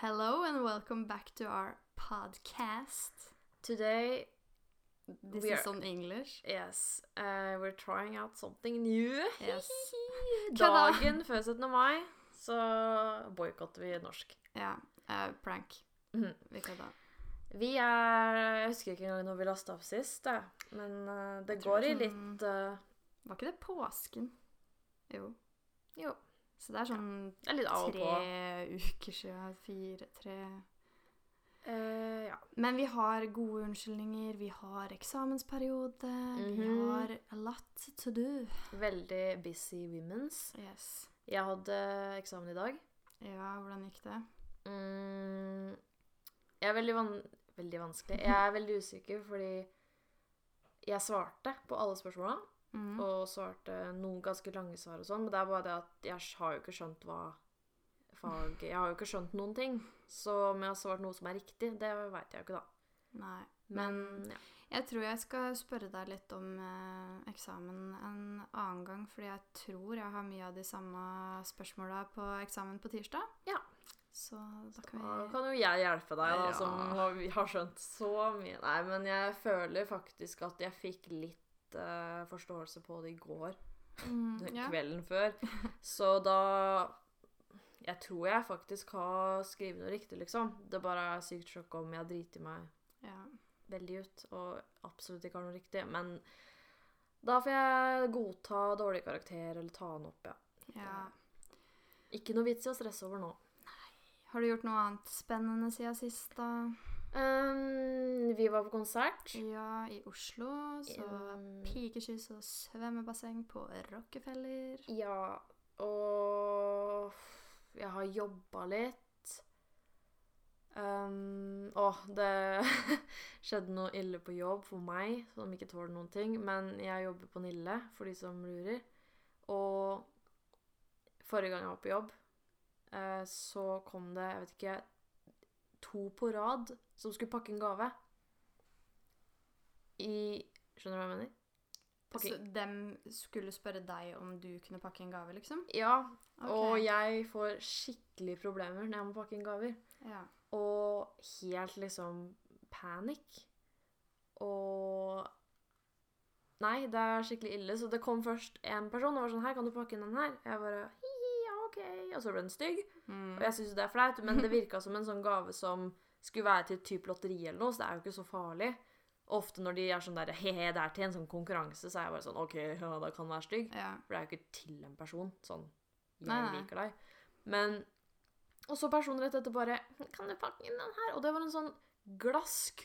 Hello and welcome back to our podcast. Today, This We is on English. yes, uh, we're trying out something new. Yes. Dagen før 17. mai så boikotter vi norsk. Ja, Uh, prank. Mm. Vi kødda. Vi er Jeg husker ikke engang når vi lasta opp sist, jeg. men uh, det går i er litt uh, Var ikke det påsken? Jo. Jo. Så det er sånn Det er tre på. uker siden. Fire, tre uh, ja. Men vi har gode unnskyldninger. Vi har eksamensperiode. Vi Mhm. har a lot to do. Veldig busy womens. Yes. Jeg hadde eksamen i dag. Ja, hvordan gikk det? Mm, jeg er veldig, van veldig vanskelig. Jeg er veldig usikker fordi jeg svarte på alle spørsmåla. Mhm. Og svarte noen ganske lange svar og sånn, men det er bare det at jeg har jo ikke skjønt hva fag Jeg har jo ikke skjønt noen ting. Så om jeg har svart noe som er riktig, det veit jeg jo ikke, da. Nei. Men ja. Jeg tror jeg skal spørre deg litt om eh, eksamen en annen gang, fordi jeg tror jeg har mye av de samme spørsmåla på eksamen på tirsdag. Ja. Så da kan Da vi kan jo jeg hjelpe deg, da, Ja. som har skjønt så mye. Nei, men jeg føler faktisk at jeg fikk litt eh, forståelse på det i går. mm, ja. kvelden før. Så da Jeg tror jeg faktisk har skrevet noe riktig, liksom. Det bare er sykt sjokk om jeg driter meg ja. veldig ut og absolutt ikke har noe riktig. Men da får jeg godta dårlig karakter eller ta den opp, ja. ja. Ikke noe vits i å stresse over nå. Har du gjort noe annet spennende siden sist, da? Ehm, vi var på konsert. Ja, i Oslo. Så um, pikekyss og svømmebasseng på Rockefeller. Ja, og jeg har jobba litt. Um, åh, det skjedde noe ille på jobb for meg, som ikke tåler noen ting. Men jeg jobber på Nille, for de som lurer. Og forrige gang jeg var på jobb, eh, så kom det, jeg vet ikke, to på rad som skulle pakke en gave. I Skjønner du hva jeg mener? Pakke- Så dem skulle spørre deg om du kunne pakke en gave, liksom? Ja, Okay. Og jeg får skikkelig problemer når jeg må pakke inn gaver. Ja. Og helt liksom panikk. Og Nei, det er skikkelig ille. Så det kom først en person og var sånn Her, kan du pakke inn den her? Jeg bare «Hi, Ja, OK. Og så ble den stygg. Mm. Og jeg syns det er flaut, men det virka som en sånn gave som skulle være til et type lotteri eller noe, så det er jo ikke så farlig. Ofte når de er sånn der He-he, det er til en sånn konkurranse, så er jeg bare sånn OK, ja, det kan være stygg. Ja. For det er jo ikke til en person. Sånn Jeg Nei, nei. liker deg. Men Og så personen rett etter bare Kan du pakke inn den her? Og det var en sånn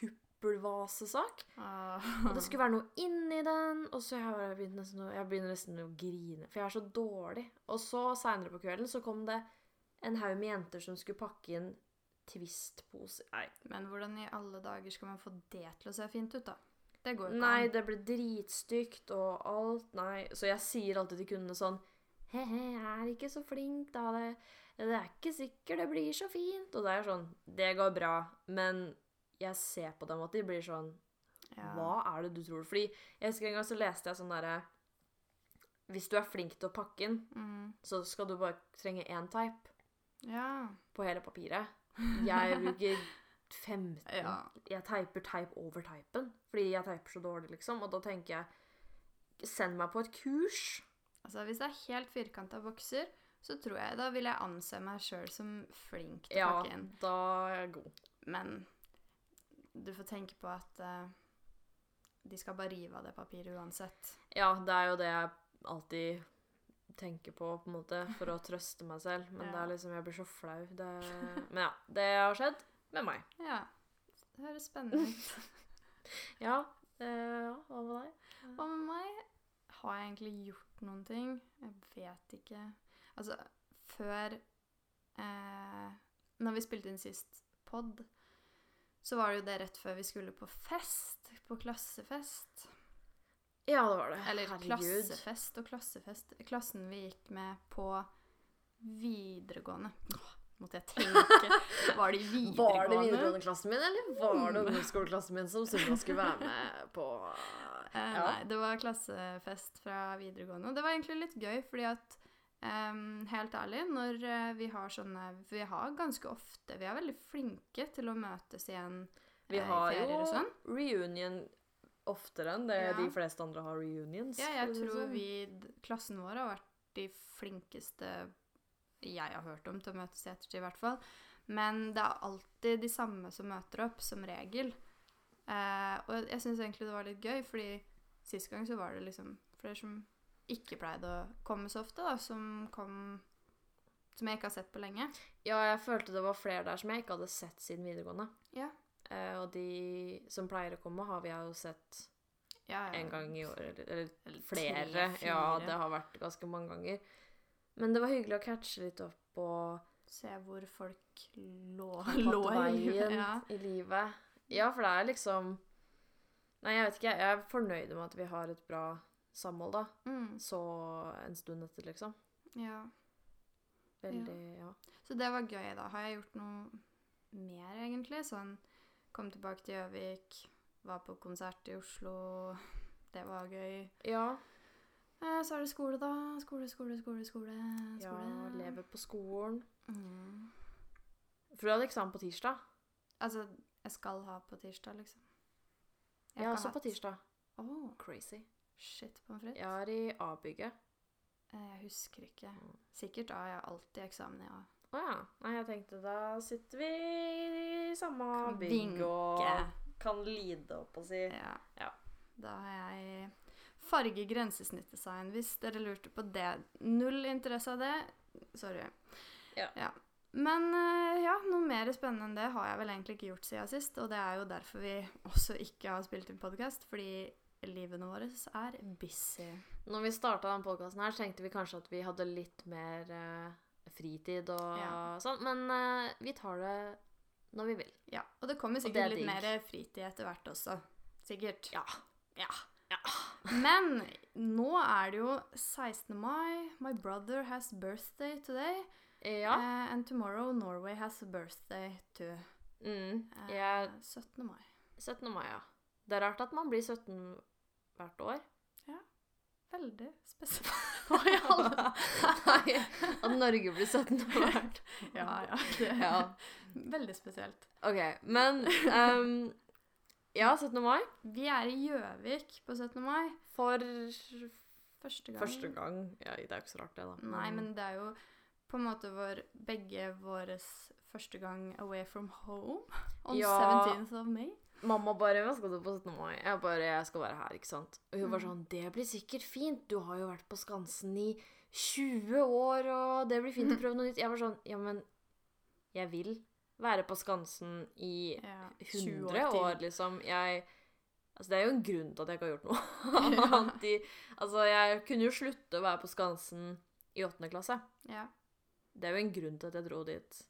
glasskuppelvasesak. Ah. Og det skulle være noe inni den. Og så jeg bare begynner nesten jeg begynner nesten å grine, for jeg er så dårlig. Og så seinere på kvelden så kom det en haug med jenter som skulle pakke inn Twist-poser Nei, Men hvordan i alle dager skal man få det til å se fint ut, da? Det går jo ikke Nei, an. det ble dritstygt og alt. Nei. Så jeg sier alltid til kundene sånn He-he, jeg er ikke så flink, da. Det, det er ikke sikkert det blir så fint. Og det er sånn Det går bra. Men jeg ser på dem at de blir sånn Ja. Hva er det du tror? Fordi jeg husker en gang så leste jeg sånn derre Hvis du er flink til å pakke inn, Mm. så skal du bare trenge én type Ja. på hele papiret. Jeg bruker 15 Ja. Jeg teiper type over teipen fordi jeg teiper så dårlig, liksom. Og da tenker jeg Send meg på et kurs. Altså, hvis det er helt firkanta bokser, så tror jeg da vil jeg anse meg sjøl som flink til å Ja, pakke inn. Ja, da er jeg god. Men du får tenke på at uh, de skal bare rive av det papiret uansett. Ja, det er jo det jeg alltid tenker på, på en måte, for å trøste meg selv. Men det er liksom Jeg blir så flau. Det... Men ja, det har skjedd med meg. Ja. Det høres spennende ut. Ja, eh, ja hva med deg? Hva med meg har jeg egentlig gjort noen ting. Jeg vet ikke. Altså, før eh, Når vi spilte inn sist pod, så var det jo det rett før vi skulle på fest. På klassefest. Ja, det var det. Eller Herregud. klassefest og klassefest. Klassen vi gikk med på videregående. Åh, måtte jeg tenke. Var det videregående? Var det videregående-klassen min, eller var det ungdomsskoleklassen min som Sunniva skulle være med på? Eh, Ja. Nei, det var klassefest fra videregående. Og det var egentlig litt gøy, fordi at Um, helt ærlig, når eh, vi har sånne Vi har ganske ofte Vi er veldig flinke til å møtes igjen Vi eh, i har ferier jo og sånn. reunion oftere enn det Ja. de fleste andre har reunions. Ja, jeg tror vi Klassen vår har vært de flinkeste jeg har hørt om til å møtes i ettertid, i hvert fall. Men det er alltid de samme som møter opp, som regel. Eh, og jeg syns egentlig det var litt gøy, fordi sist gang så var det liksom flere som ikke pleide å komme så ofte, da, som kom Som jeg ikke har sett på lenge. Ja, jeg følte det var flere der som jeg ikke hadde sett siden videregående. Ja. Eh, og de som pleier å komme, har vi jo sett Ja, ja. en gang i året. Eller, eller flere. tre, Ja, det har vært ganske mange ganger. Men det var hyggelig å catche litt opp og Se hvor folk lå, lå veien Ja. i livet. Ja, for det er liksom Nei, jeg vet ikke. Jeg er fornøyd med at vi har et bra samhold, da. Mm, Så en stund etter, liksom. ja. Veldig Ja. Så det var gøy, da. Har jeg gjort noe mer, egentlig? Sånn kom tilbake til Gjøvik, var på konsert i Oslo. Det var gøy. Ja, Eh, så er det skole, da. Skole, skole, skole, skole. ja leve på skolen. Mm. For du hadde eksamen på tirsdag. Altså, jeg skal ha på tirsdag, liksom. Jeg har også hatt... på tirsdag. Oh. Crazy. shit, pommes frites. Jeg er i A-bygget. Eh, Jeg husker ikke. Mm. Sikkert A. Jeg har alltid eksamen i A. Å ja. Nei, jeg tenkte da sitter vi i samme Kan bygg og kan lide, opp og si. Ja. Ja. Da har jeg farge grensesnittdesign, hvis dere lurte på det. Null interesse av det. Sorry. Ja. Men eh, ja, noe mer spennende enn det har jeg vel egentlig ikke gjort siden sist. Og det er jo derfor vi også ikke har spilt inn podkast, fordi livene våre er busy. Når vi starta denne podkasten her, tenkte vi kanskje at vi hadde litt mer uh, fritid og Ja. sånn, men uh, vi tar det når vi vil. Ja, Og det kommer sikkert det litt mer fritid etter hvert også. Sikkert. Ja. Ja. Men nå er det jo 16. mai. My brother has birthday today. Ja. Uh, and tomorrow Norway has a birthday too. Mm. Jeg, 17. mai. 17. mai, ja. Det er rart at man blir 17 hvert år. Ja. Veldig spesielt. Hva i alle Nei, at Norge blir 17 hvert. Ja, ja. Det Ja. veldig spesielt. OK, men um, Ja, 17. mai. Vi er i Gjøvik på 17. mai. For Første gang. første gang. Ja, det er jo ikke så rart, det, da. Nei, men det er jo på en måte vår, begge våres første gang away from home. On Ja. 17th of May. Mamma bare 'Hva skal du på 17. mai?' Jeg bare 'Jeg skal være her', ikke sant. Og hun var Mm. sånn 'Det blir sikkert fint. Du har jo vært på Skansen i 20 år, og det blir fint å prøve noe nytt'. Jeg var sånn 'Ja, men jeg vil være på Skansen i Ja, 100 år, år, liksom. Jeg Altså, det er jo en grunn til at jeg ikke har gjort noe annet Ja. Altså, jeg kunne jo slutte å være på Skansen i åttende klasse. Ja. Det er jo en grunn til at jeg dro dit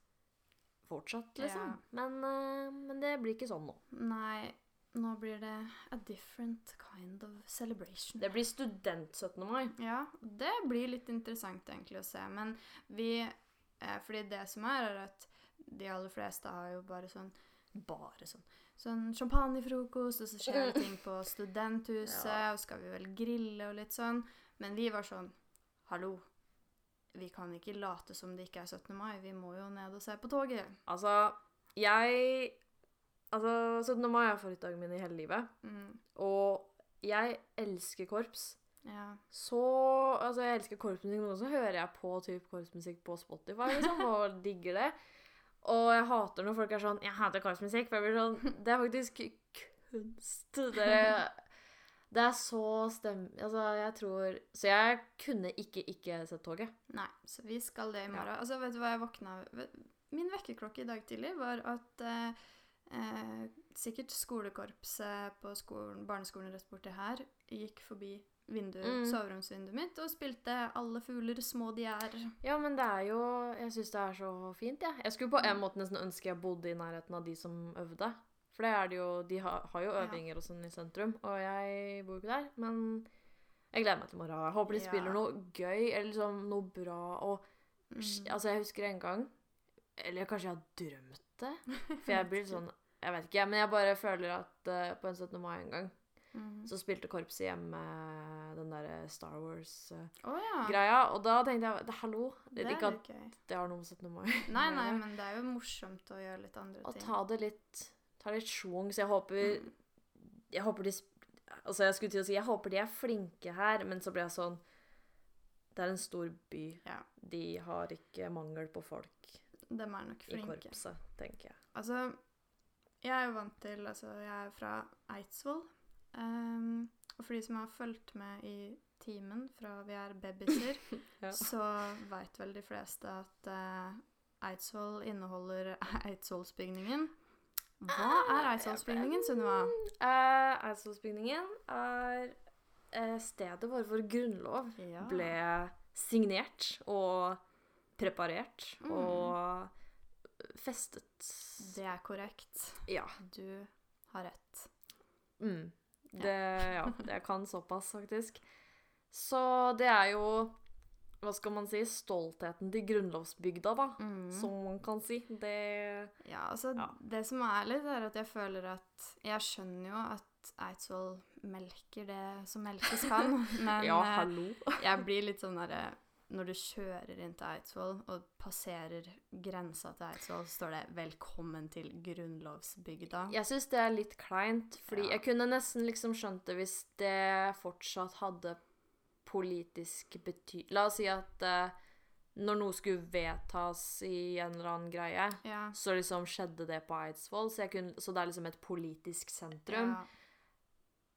fortsatt, liksom. Men, eh, men det blir ikke sånn nå. Nei, nå blir det a different kind of celebration. Det blir student 17. mai. Ja, det blir litt interessant egentlig å se, men vi eh, Fordi det som er, er at de aller fleste har jo bare sånn Bare sånn Sånn champagnefrokost, og så skjer det ting på studenthuset, Ja. og skal vi vel grille og litt sånn. Men vi var sånn Hallo. Vi kan ikke late som det ikke er 17. mai. Vi må jo ned og se på toget. Altså, jeg Altså, 17. mai er favorittdagen min i hele livet. Mm, Og jeg elsker korps. ja. Så Altså, jeg elsker korpsmusikk men så hører jeg på typ korpsmusikk på Spotify, liksom, og digger det. Og jeg hater når folk er sånn 'Jeg hater korpsmusikk', for jeg blir sånn Det er faktisk kunst. Det er, det er så stem... Altså, jeg tror Så jeg kunne ikke ikke sett toget. Nei, så vi skal det i morgen. Altså, vet du hva jeg våkna? Min vekkerklokke i dag tidlig var at eh, eh, sikkert skolekorpset på skolen, barneskolen rett borti her gikk forbi vinduet, Mm. soveromsvinduet mitt og spilte 'Alle fugler små de er'. Ja, men det er jo Jeg syns det er så fint, jeg. Jeg skulle på en måte nesten ønske jeg bodde i nærheten av de som øvde. For det er det jo De har, har jo Ja. øvinger og sånn i sentrum, og jeg bor jo ikke der. Men jeg gleder meg til i morgen. Jeg håper de Ja. spiller noe gøy, eller liksom noe bra. Og Mm. altså, jeg husker en gang Eller kanskje jeg har drømt det? For jeg blir sånn Jeg vet ikke, men jeg bare føler at uh, på en 17. mai en gang Mm. Så spilte korpset hjemme den derre Star Wars-greia. Oh, ja. Og da tenkte jeg det, hallo Det Ikke er at gøy. det har noe med 17. mai Nei, nei, men det er jo morsomt å gjøre litt andre Og ting. ta det litt Ta litt schwung. Så jeg håper Mm. Jeg håper de Altså, jeg skulle til å si jeg håper de er flinke her, men så ble jeg sånn Det er en stor by. Ja. De har ikke mangel på folk i flinke. korpset, tenker jeg. Altså, jeg er jo vant til Altså, jeg er fra Eidsvoll. Ehm, og for de som har fulgt med i timen fra vi er babyer, Ja. så veit vel de fleste at uh, Eidsvoll inneholder Eidsvollsbygningen. Hva er Eidsvollsbygningen, Sunniva? Uh, Eidsvollsbygningen er eh, stedet hvor vår grunnlov Ja. ble signert og preparert Mm. og festet. Det er korrekt. Ja. Du har rett. Mm. Det, ja, jeg kan såpass, faktisk. Så det er jo Hva skal man si? Stoltheten til grunnlovsbygda, da. Mm. Som man kan si. Det Ja, altså Ja. Det som er litt, er at jeg føler at Jeg skjønner jo at Eidsvoll melker det som melkes kan, men Ja, hallo. hallo. jeg blir litt sånn derre Når du kjører inn til Eidsvoll og passerer grensa til Eidsvoll, så står det 'Velkommen til grunnlovsbygda'. Jeg syns det er litt kleint, fordi Ja. jeg kunne nesten liksom skjønt det hvis det fortsatt hadde politisk bety... La oss si at uh, når noe skulle vedtas i en eller annen greie, Ja. så liksom skjedde det på Eidsvoll, så, kunne, så det er liksom et politisk sentrum. ja.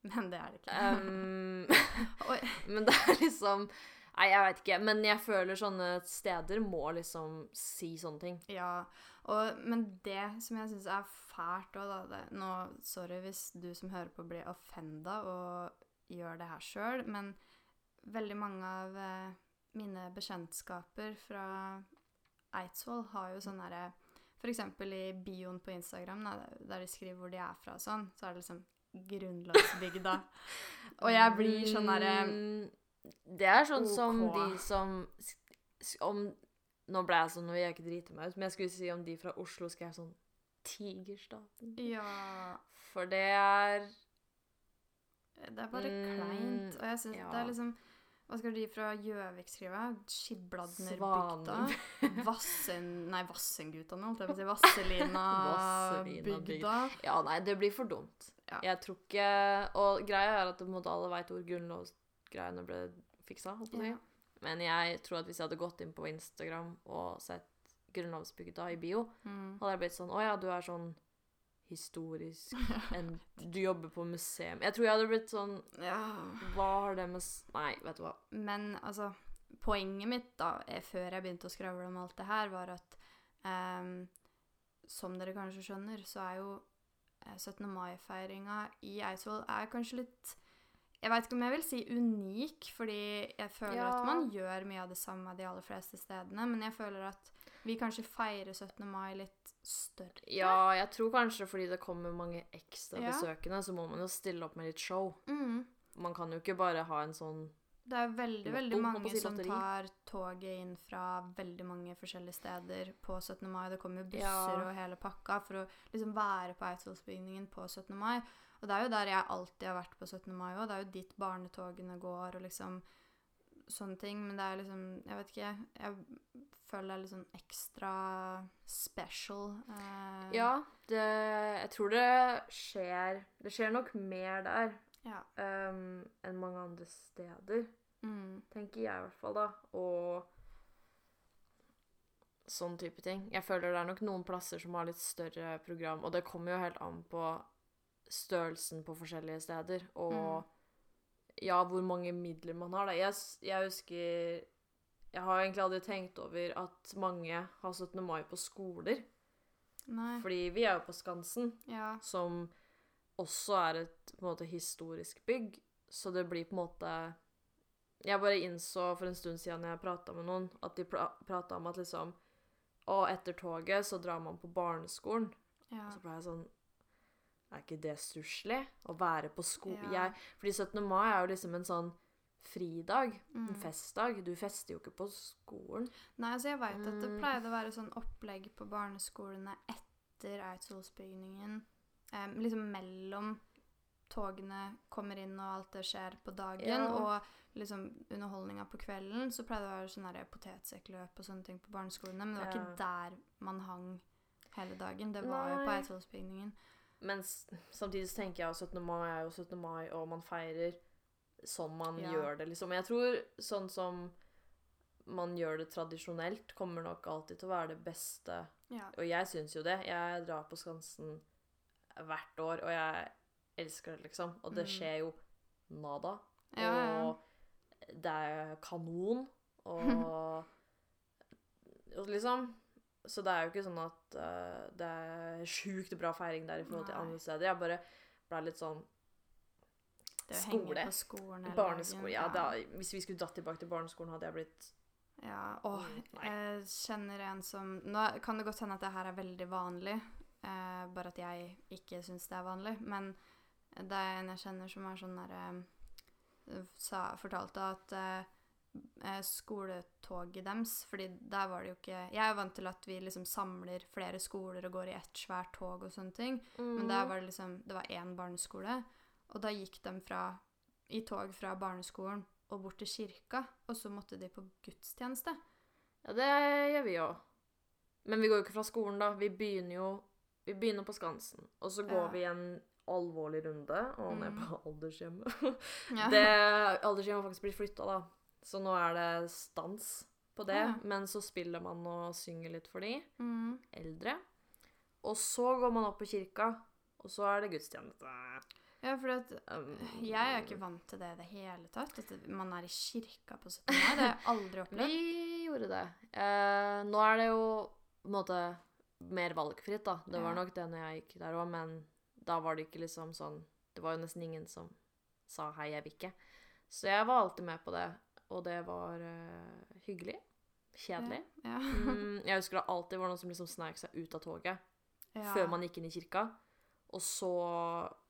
Men det er det ikke. Um, men det er liksom Nei, jeg veit ikke. Men jeg føler sånne steder må liksom si sånne ting. Ja, og, men det som jeg syns er fælt òg, da det, nå, Sorry hvis du som hører på blir offenda og gjør det her sjøl, men veldig mange av eh, mine bekjentskaper fra Eidsvoll har jo sånn herre F.eks. i bioen på Instagram, der de skriver hvor de er fra og sånn, så er det liksom grunnlagsbygda. og jeg blir sånn derre Mm, Det er sånn som de som Om Nå ble jeg sånn, nå vil jeg ikke drite meg ut, men jeg skulle si om de fra Oslo skrev sånn Tigerstaten. Ja For det er Det er bare Mm, kleint. Og jeg synes ja. det er liksom Hva skal de fra Gjøvik skrive? Skibladnerbygda? Vassen... Nei, Vassengutane, holdt jeg på å si. Vasselina-bygda. Ja, nei, det blir for dumt. Ja. Jeg tror ikke Og greia er at måte alle veit hvor grunnlovsgreiene ble fiksa. holdt på å. Ja. Men jeg tror at hvis jeg hadde gått inn på Instagram og sett grunnlovsbygda i bio, Mm. hadde jeg blitt sånn Å ja, du er sånn historisk en, Du jobber på museum. Jeg tror jeg hadde blitt sånn ja. Hva har det med Nei, vet du hva. Men altså Poenget mitt, da, eh, før jeg begynte å skravle om alt det her, var at um, Som dere kanskje skjønner, så er jo eh, 17. mai-feiringa i Eidsvoll er kanskje litt Jeg veit ikke om jeg vil si unik, fordi jeg føler Ja. at man gjør mye av det samme de aller fleste stedene, men jeg føler at vi kanskje feirer 17. mai litt større. Ja, jeg tror kanskje fordi det kommer mange ekstra Ja. besøkende, så må man jo stille opp med litt show. Mm. Man kan jo ikke bare ha en sånn Det er veldig, veldig mange som tar toget inn fra veldig mange forskjellige steder på 17. mai. Det kommer busser Ja. og hele pakka for å liksom være på Eidsvollsbygningen på 17. mai. Og det er jo der jeg alltid har vært på 17. mai òg. Det er jo dit barnetogene går og liksom sånne ting. Men det er liksom Jeg vet ikke. Jeg føler det er litt sånn ekstra special. eh, Ja, det, jeg tror det skjer Det skjer nok mer der ja. um, enn mange andre steder, Mm. tenker jeg i hvert fall, da. Og sånn type ting. Jeg føler det er nok noen plasser som har litt større program, og det kommer jo helt an på størrelsen på forskjellige steder, og ja, hvor mange midler man har, da. Jeg, jeg husker Jeg har egentlig aldri tenkt over at mange har 17. mai på skoler. Nei. Fordi vi er jo på Skansen, Ja. som også er et på en måte historisk bygg. Så det blir på en måte Jeg bare innså for en stund siden jeg prata med noen, at de pra prata om at liksom Og etter toget så drar man på barneskolen. ja. Så ble jeg sånn Er ikke det stusslig? Å være på sko... Ja. Jeg, fordi 17. mai er jo liksom en sånn fridag. Mm. En festdag. Du fester jo ikke på skolen. Nei, altså jeg veit at det Mm. pleide å være sånn opplegg på barneskolene etter Eidsvollsbygningen. Um, liksom mellom togene kommer inn og alt det skjer på dagen, Ja. og liksom underholdninga på kvelden, så pleide det å være sånn potetsekkløp og sånne ting på barneskolene, men det var Ja. ikke der man hang hele dagen. Det var jo på Nei. Eidsvollsbygningen. Men samtidig så tenker jeg at 17. mai er jo 17. mai, og man feirer sånn man Ja. gjør det, liksom. Jeg tror sånn som man gjør det tradisjonelt, kommer nok alltid til å være det beste. Ja. Og jeg syns jo det. Jeg drar på Skansen hvert år, og jeg elsker det, liksom. Og det Mm. skjer jo nada. Ja. Og det er kanon, og, og liksom Så det er jo ikke sånn at uh, det er sjukt bra feiring der i forhold til Nei. andre steder. Jeg bare ble litt sånn skole. på skolen Barneskole. Ja, da, hvis vi skulle dratt tilbake til barneskolen, hadde jeg blitt Ja, og Mm, jeg kjenner en som Nå kan det godt hende at det her er veldig vanlig, eh, bare at jeg ikke syns det er vanlig. Men det er en jeg kjenner som er sånn derre sa, Fortalte at eh, eh, skoletoget deres Fordi der var det jo ikke Jeg er vant til at vi liksom samler flere skoler og går i ett svært tog og sånne ting. Men Mm. der var det liksom Det var én barneskole, og da gikk de fra i tog fra barneskolen og bort til kirka, og så måtte de på gudstjeneste. Ja, det gjør vi jo. Men vi går jo ikke fra skolen, da. Vi begynner jo Vi begynner på Skansen, og så går Ja. vi en alvorlig runde og ned Mm. på aldershjemmet. Ja. Det Aldershjemmet har faktisk blitt flytta, da. Så nå er det stans på det. Ja. Men så spiller man og synger litt for de Mm. eldre. Og så går man opp på kirka, og så er det gudstjeneste. Ja, for at Um, jeg er ikke vant til det i det hele tatt. At man er i kirka på 17. mai. Det har jeg aldri opplevd. Vi gjorde det. Eh, nå er det jo på en måte mer valgfritt, da. Det var nok det når jeg gikk der òg, men da var det ikke liksom sånn Det var jo nesten ingen som sa 'hei, jeg vil ikke'. Så jeg var alltid med på det, og det var uh, hyggelig. Kjedelig. Ja. Mm, jeg husker det alltid var noen som liksom sneik seg ut av toget Ja. før man gikk inn i kirka. Og så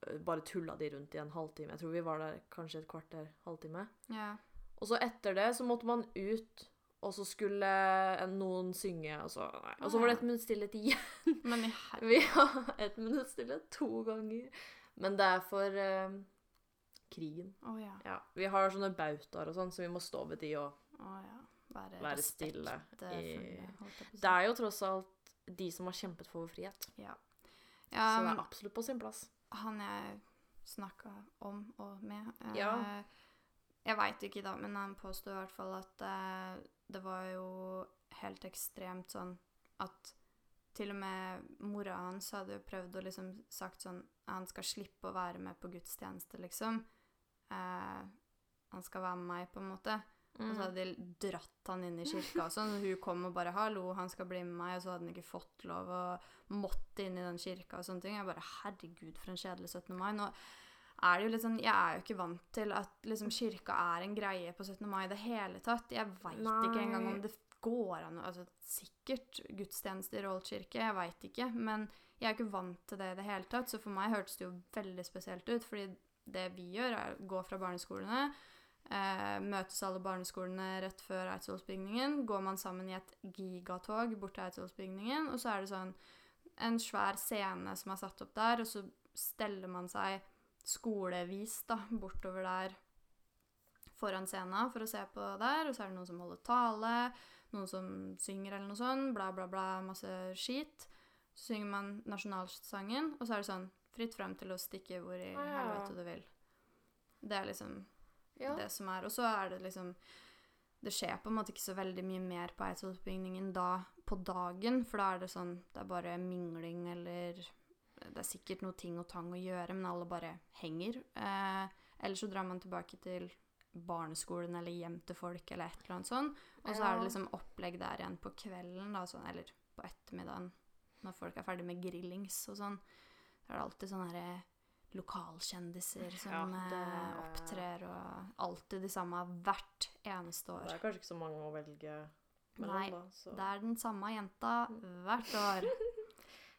eh, bare tulla de rundt i en halvtime. Jeg tror vi var der kanskje et kvarter, halvtime. Ja. Og så etter det så måtte man ut, og så skulle eh, noen synge, og så nei. Og så var det et minutt stillhet igjen. Men i. Vi har et minutt stillhet to ganger. Men det er for krigen. Oh, ja. Ja. Vi har sånne bautaer og sånn, så vi må stå ved de og oh, ja. Være, Være stille i- jeg. Det er jo tross alt de som har kjempet for vår frihet. Ja. så det er absolutt på sin plass. han jeg snakka om og med eh, Ja. Jeg veit ikke, da, men han påsto i hvert fall at eh, det var jo helt ekstremt sånn at til og med mora hans hadde jo prøvd å liksom sagt sånn Han skal slippe å være med på gudstjeneste, liksom. Eh, han skal være med meg, på en måte. Og Mm. så hadde de dratt han inn i kirka og sånn. og Hun kom og bare 'hallo, han skal bli med meg', og så hadde han ikke fått lov og måtte inn i den kirka og sånne ting. Jeg bare 'herregud, for en kjedelig 17. mai'. Nå er det jo litt sånn Jeg er jo ikke vant til at liksom kirka er en greie på 17. mai i det hele tatt. Jeg veit ikke engang om det går an Altså sikkert gudstjeneste i Rolt kirke, jeg veit ikke. Men jeg er ikke vant til det i det hele tatt, så for meg hørtes det jo veldig spesielt ut. Fordi det vi gjør, er å gå fra barneskolene Eh, møtes alle barneskolene rett før Eidsvollsbygningen. Går man sammen i et gigatog bort til Eidsvollsbygningen, og så er det sånn en svær scene som er satt opp der, og så steller man seg skolevis da, bortover der foran scenen for å se på der, og så er det noen som holder tale, noen som synger eller noe sånt, bla, bla, bla, masse skit. Så synger man nasjonalsangen, og så er det sånn fritt frem til å stikke hvor i Ah, ja. helvete du vil. Det er liksom Ja. det som er. Og så er det liksom Det skjer på en måte ikke så veldig mye mer på Eidsvollsbygningen da på dagen, for da er det sånn Det er bare mingling eller Det er sikkert noe ting og tang å gjøre, men alle bare henger. Eh, eller så drar man tilbake til barneskolen eller hjem til folk eller et eller annet sånn. Og så er det liksom opplegg der igjen på kvelden, da, sånn, eller på ettermiddagen, når folk er ferdig med grillings og sånn. Da er det alltid sånne her lokalkjendiser som Ja, det- eh, opptrer, og alltid de samme hvert eneste år. Det er kanskje ikke så mange å velge mellom, Nei, da. Så. Det er den samme jenta hvert år.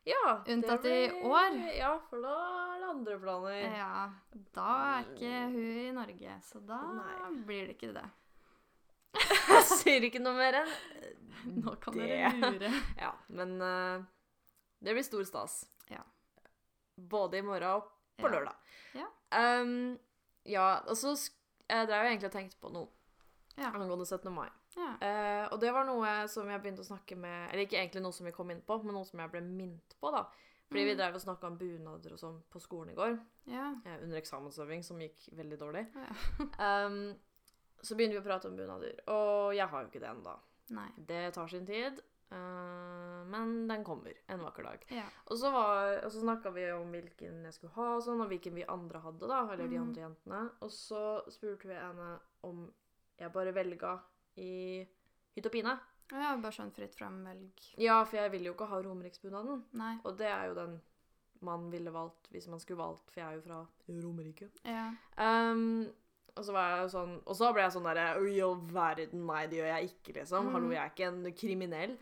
Ja, Unntatt det i år. Ja, for da er det andre planer. Ja, da er ikke hun i Norge, så da Nei. blir det ikke det. Jeg sier ikke noe mer enn Nå kan det. dere lure. Ja, men uh, det blir stor stas. Ja. Både i morgen og på Ja. lørdag. Ja. Um, ja, og så jeg drev jeg egentlig og tenkte på noe Ja. angående 17. mai. Ja. Uh, og det var noe som jeg begynte å snakke med Eller ikke egentlig noe som vi kom inn på, men noe som jeg ble minnet på, da. Fordi vi Mm. drev og snakka om bunader og sånn på skolen i går. Ja. Uh, under eksamensøving, som gikk veldig dårlig. Ja. Um, så begynte vi å prate om bunader. Og jeg har jo ikke det ennå. Det tar sin tid. Eh, men den kommer en vakker dag. Ja. Og så, var- og så snakka vi om hvilken jeg skulle ha, og sånn, og hvilken vi andre hadde. da, Eller de Mhm. andre jentene. Og så spurte vi henne om jeg bare velga i hytt og pine. Ja, bare sånn fritt fram-velg. Ja, for jeg ville jo ikke ha Romeriksbunaden. Og det er jo den man ville valgt hvis man skulle valgt, for jeg er jo fra Romerike. Ja. Um, og så jeg sånn Og så ble jeg sånn derre Oi, all verden, nei, det gjør jeg ikke, liksom. Mhm. Hallo, jeg er ikke en kriminell.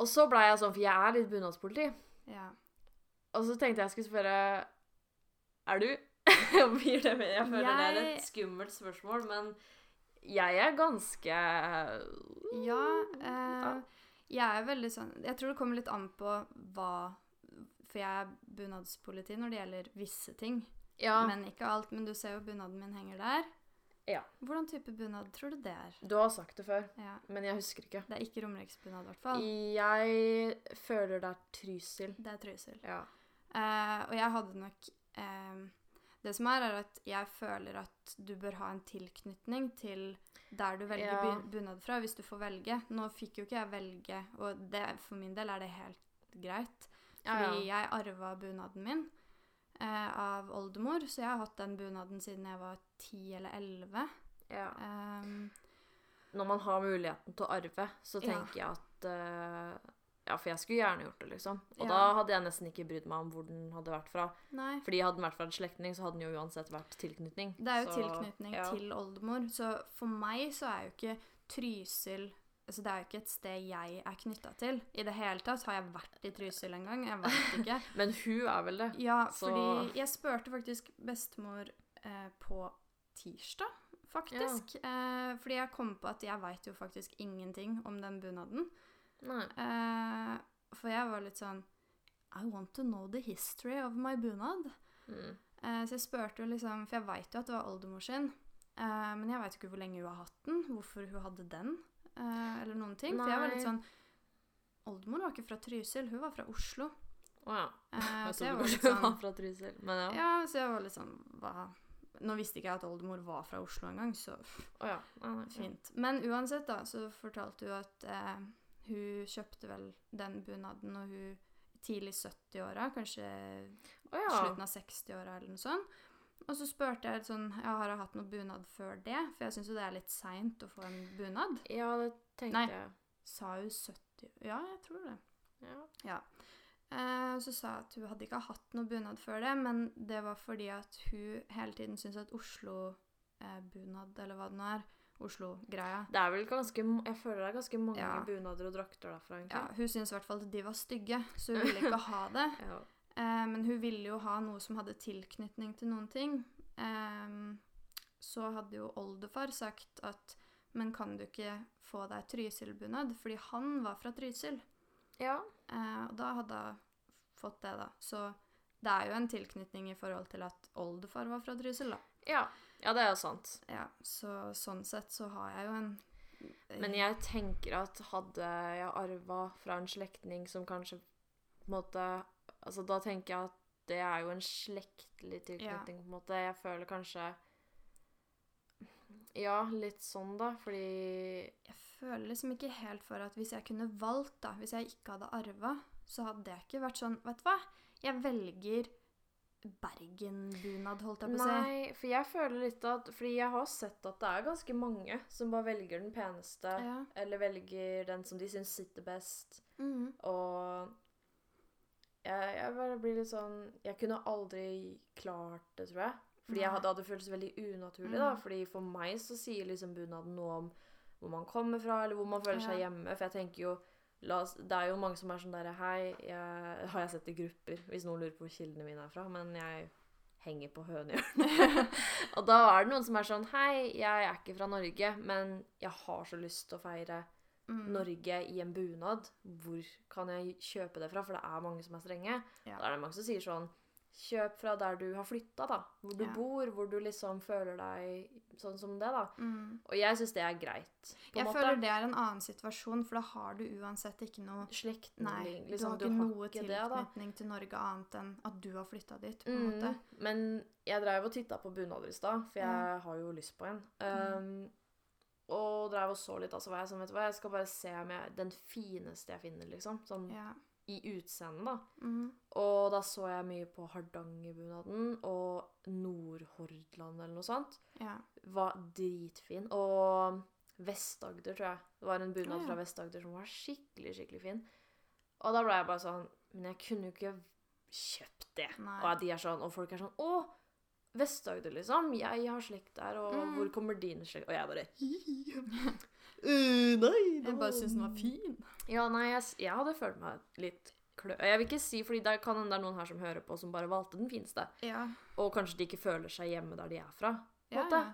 og så ble jeg sånn, for jeg er litt bunadspoliti. Ja. Og så tenkte jeg jeg skulle spørre Er du? Blir det med? Jeg føler det er et skummelt spørsmål, men jeg er ganske Ja, eh, jeg er veldig sånn Jeg tror det kommer litt an på hva For jeg er bunadspoliti når det gjelder visse ting. Ja. Men ikke alt. Men du ser jo bunaden min henger der. Ja. Hvordan type bunad tror du det er? Du har sagt det før, Ja. men jeg husker ikke. Det er ikke romeriksbunad, i hvert fall. Jeg føler det er Trysil. Det er Trysil. Ja. Uh, og jeg hadde nok uh, Det som er, er at jeg føler at du bør ha en tilknytning til der du velger Ja. bunad fra, hvis du får velge. Nå fikk jo ikke jeg velge, og det, for min del er det helt greit. Fordi jeg arva bunaden min eh, av oldemor, så jeg har hatt den bunaden siden jeg var ti eller elleve. ja. Um, Når man har muligheten til å arve, så Ja. tenker jeg at uh, Ja, for jeg skulle gjerne gjort det, liksom. Og Ja. da hadde jeg nesten ikke brydd meg om hvor den hadde vært fra. nei. Fordi hadde den vært fra en slektning, så hadde den jo uansett vært tilknytning. Det er jo Så, tilknytning ja. til oldemor, så for meg så er jo ikke Trysil Altså det er jo ikke et sted jeg er knytta til. I det hele tatt. Har jeg vært i Trysil en gang? Jeg vet ikke. Men hun er vel det. Ja, Så- fordi jeg spurte faktisk bestemor eh, på tirsdag, faktisk. Eh, fordi jeg kom på at jeg veit jo faktisk ingenting om den bunaden. Eh, for jeg var litt sånn I want to know the history of my bunad. Mm. Eh, så jeg spurte jo liksom For jeg veit jo at det var oldemor sin. Eh, men jeg veit jo ikke hvor lenge hun har hatt den. Hvorfor hun hadde den. Eh, eller noen ting. For jeg var litt sånn Oldemor var ikke fra Trysil, hun var fra Oslo. Å ja. Eh, Jeg trodde kanskje hun sånn var fra Trysil. Men ja. Ja, så jeg var litt sånn hva? Nå visste ikke jeg at oldemor var fra Oslo engang, så oh, ja. ah, nei, fint. Men uansett, da, så fortalte hun at eh, hun kjøpte vel den bunaden når hun tidlig 70-åra, kanskje oh, ja. slutten av 60-åra eller noe sånt. Og så spurte jeg sånn ja, Har jeg hatt noe bunad før det? For jeg syns jo det er litt seint å få en bunad. Ja, det tenkte Nei. jeg. Sa hun 70 Ja, jeg tror det. Ja. ja. Eh, så sa hun at hun hadde ikke hatt noe bunad før det, men det var fordi at hun hele tiden syntes at Oslo-bunad, eller hva det nå er, Oslo-greia Det er vel ganske Jeg føler det er ganske mange Ja. bunader og drakter derfra, ja, egentlig. Hun syntes i hvert fall at de var stygge, så hun ville ikke ha det. Ja. Eh, men hun ville jo ha noe som hadde tilknytning til noen ting. Eh, så hadde jo oldefar sagt at Men kan du ikke få deg Trysil-bunad? Fordi han var fra Trysil. ja. Eh, og da hadde hun fått det, da. Så det er jo en tilknytning i forhold til at oldefar var fra Trysil, da. Ja. ja, det er jo sant. Ja, så sånn sett så har jeg jo en Men jeg tenker at hadde jeg arva fra en slektning som kanskje på en måte Altså, da tenker jeg at det er jo en slektlig tilknytning, på en måte. Jeg føler kanskje Ja, litt sånn, da, fordi Jeg føler liksom ikke helt for at hvis jeg kunne valgt, da, hvis jeg ikke hadde arva, så hadde det ikke vært sånn Vet du hva? Jeg velger Bergen-bunad, holdt jeg på å si. Nei, for jeg føler litt at Fordi jeg har sett at det er ganske mange som bare velger den peneste, Ja. eller velger den som de syns sitter best, Mhm. og jeg, jeg bare blir litt sånn Jeg kunne aldri klart det, tror jeg. Fordi jeg hadde, hadde føltes veldig unaturlig, da. Mhm. Fordi for meg så sier liksom bunaden noe om hvor man kommer fra, eller hvor man føler seg hjemme. For jeg tenker jo oss, det er jo mange som er sånn derre Hei, jeg, har jeg sett i grupper, hvis noen lurer på hvor kildene mine er fra, men jeg henger på hønehjørnet. og da er det noen som er sånn Hei, jeg er ikke fra Norge, men jeg har så lyst til å feire Mm. Norge i en bunad. Hvor kan jeg kjøpe det fra? For det er mange som er strenge. Ja. Da er det mange som sier sånn Kjøp fra der du har flytta, da. Hvor du Ja. bor, hvor du liksom føler deg sånn som det, da. Mm. Og jeg syns det er greit. Jeg måte. føler det er en annen situasjon, for da har du uansett ikke noe slikt Nei, du liksom. har ikke noe ikke det, tilknytning til Norge annet enn at du har flytta dit. på en Mm, måte. men jeg drev og titta på bunader i stad, for jeg har jo lyst på en. Mm. Um, og dreiv og så litt, altså, var jeg sånn, vet du hva, jeg skal bare se om jeg Den fineste jeg finner, liksom. Sånn Ja. i utseendet, da. Mhm. Og da så jeg mye på Hardangerbunaden og Nordhordland eller noe sånt. ja. Var dritfin. Og Vest-Agder, tror jeg. Det var en bunad ja. fra Vest-Agder som var skikkelig, skikkelig fin. Og da ble jeg bare sånn Men jeg kunne jo ikke kjøpt det. Nei. Og de er sånn, og folk er sånn Å, Vest-Agder, liksom. Jeg har slekt der, og Mm. hvor kommer din slekt Og jeg bare uh, Nei, Jeg bare syns den var fin. Ja, nei, jeg, jeg hadde følt meg litt klø... Jeg vil ikke si, fordi det kan hende det er noen her som hører på, som bare valgte den fineste. Ja. Og kanskje de ikke føler seg hjemme der de er fra. Ja, ja.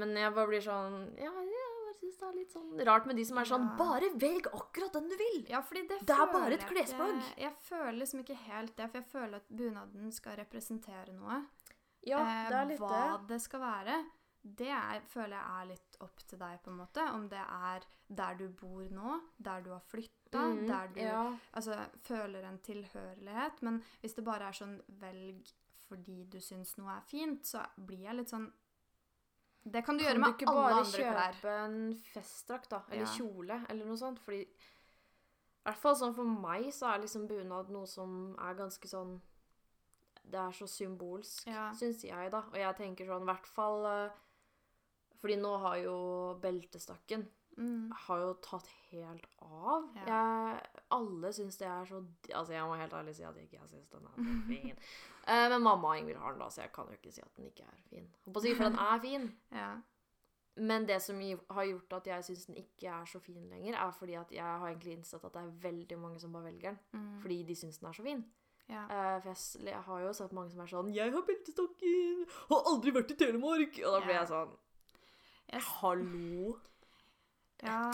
Men jeg bare blir sånn Ja, jeg bare syns det er litt sånn rart med de som er sånn Ja. Bare velg akkurat den du vil! Ja, det, Det er bare et klesplagg. Jeg føler liksom ikke helt det, for jeg føler at bunaden skal representere noe. Ja, Eh, det er litt Hva det. det skal være, det er, føler jeg er litt opp til deg, på en måte. Om det er der du bor nå, der du har flytta, Mm, der du ja. altså, føler en tilhørighet. Men hvis det bare er sånn velg fordi du syns noe er fint, så blir jeg litt sånn Det kan du Kan gjøre med du alle andre klær. Kan du ikke bare kjøpe en festdrakt, da? Eller Ja. kjole, eller noe sånt? Fordi I hvert fall sånn for meg så er liksom bunad noe som er ganske sånn Det er så symbolsk, Ja. syns jeg, da. Og jeg tenker sånn, i hvert fall eh, Fordi nå har jo beltestakken Mm. har jo tatt helt av. Ja. Jeg, alle syns det er så Altså, jeg må helt ærlig si at jeg ikke syns den er fin. Eh, men mamma og Ingvild har den, da, så jeg kan jo ikke si at den ikke er fin. Holdt på å si, For den er fin. Ja. Men det som har gjort at jeg syns den ikke er så fin lenger, er fordi at jeg har egentlig innsett at det er veldig mange som bare velger den. Mm. Fordi de syns den er så fin. Ja. Uh, for jeg, jeg har jo sett mange som er sånn 'Jeg har beltestokken! Har aldri vært i Telemark!' Og da blir Ja. jeg sånn Jeg Hallo? ja.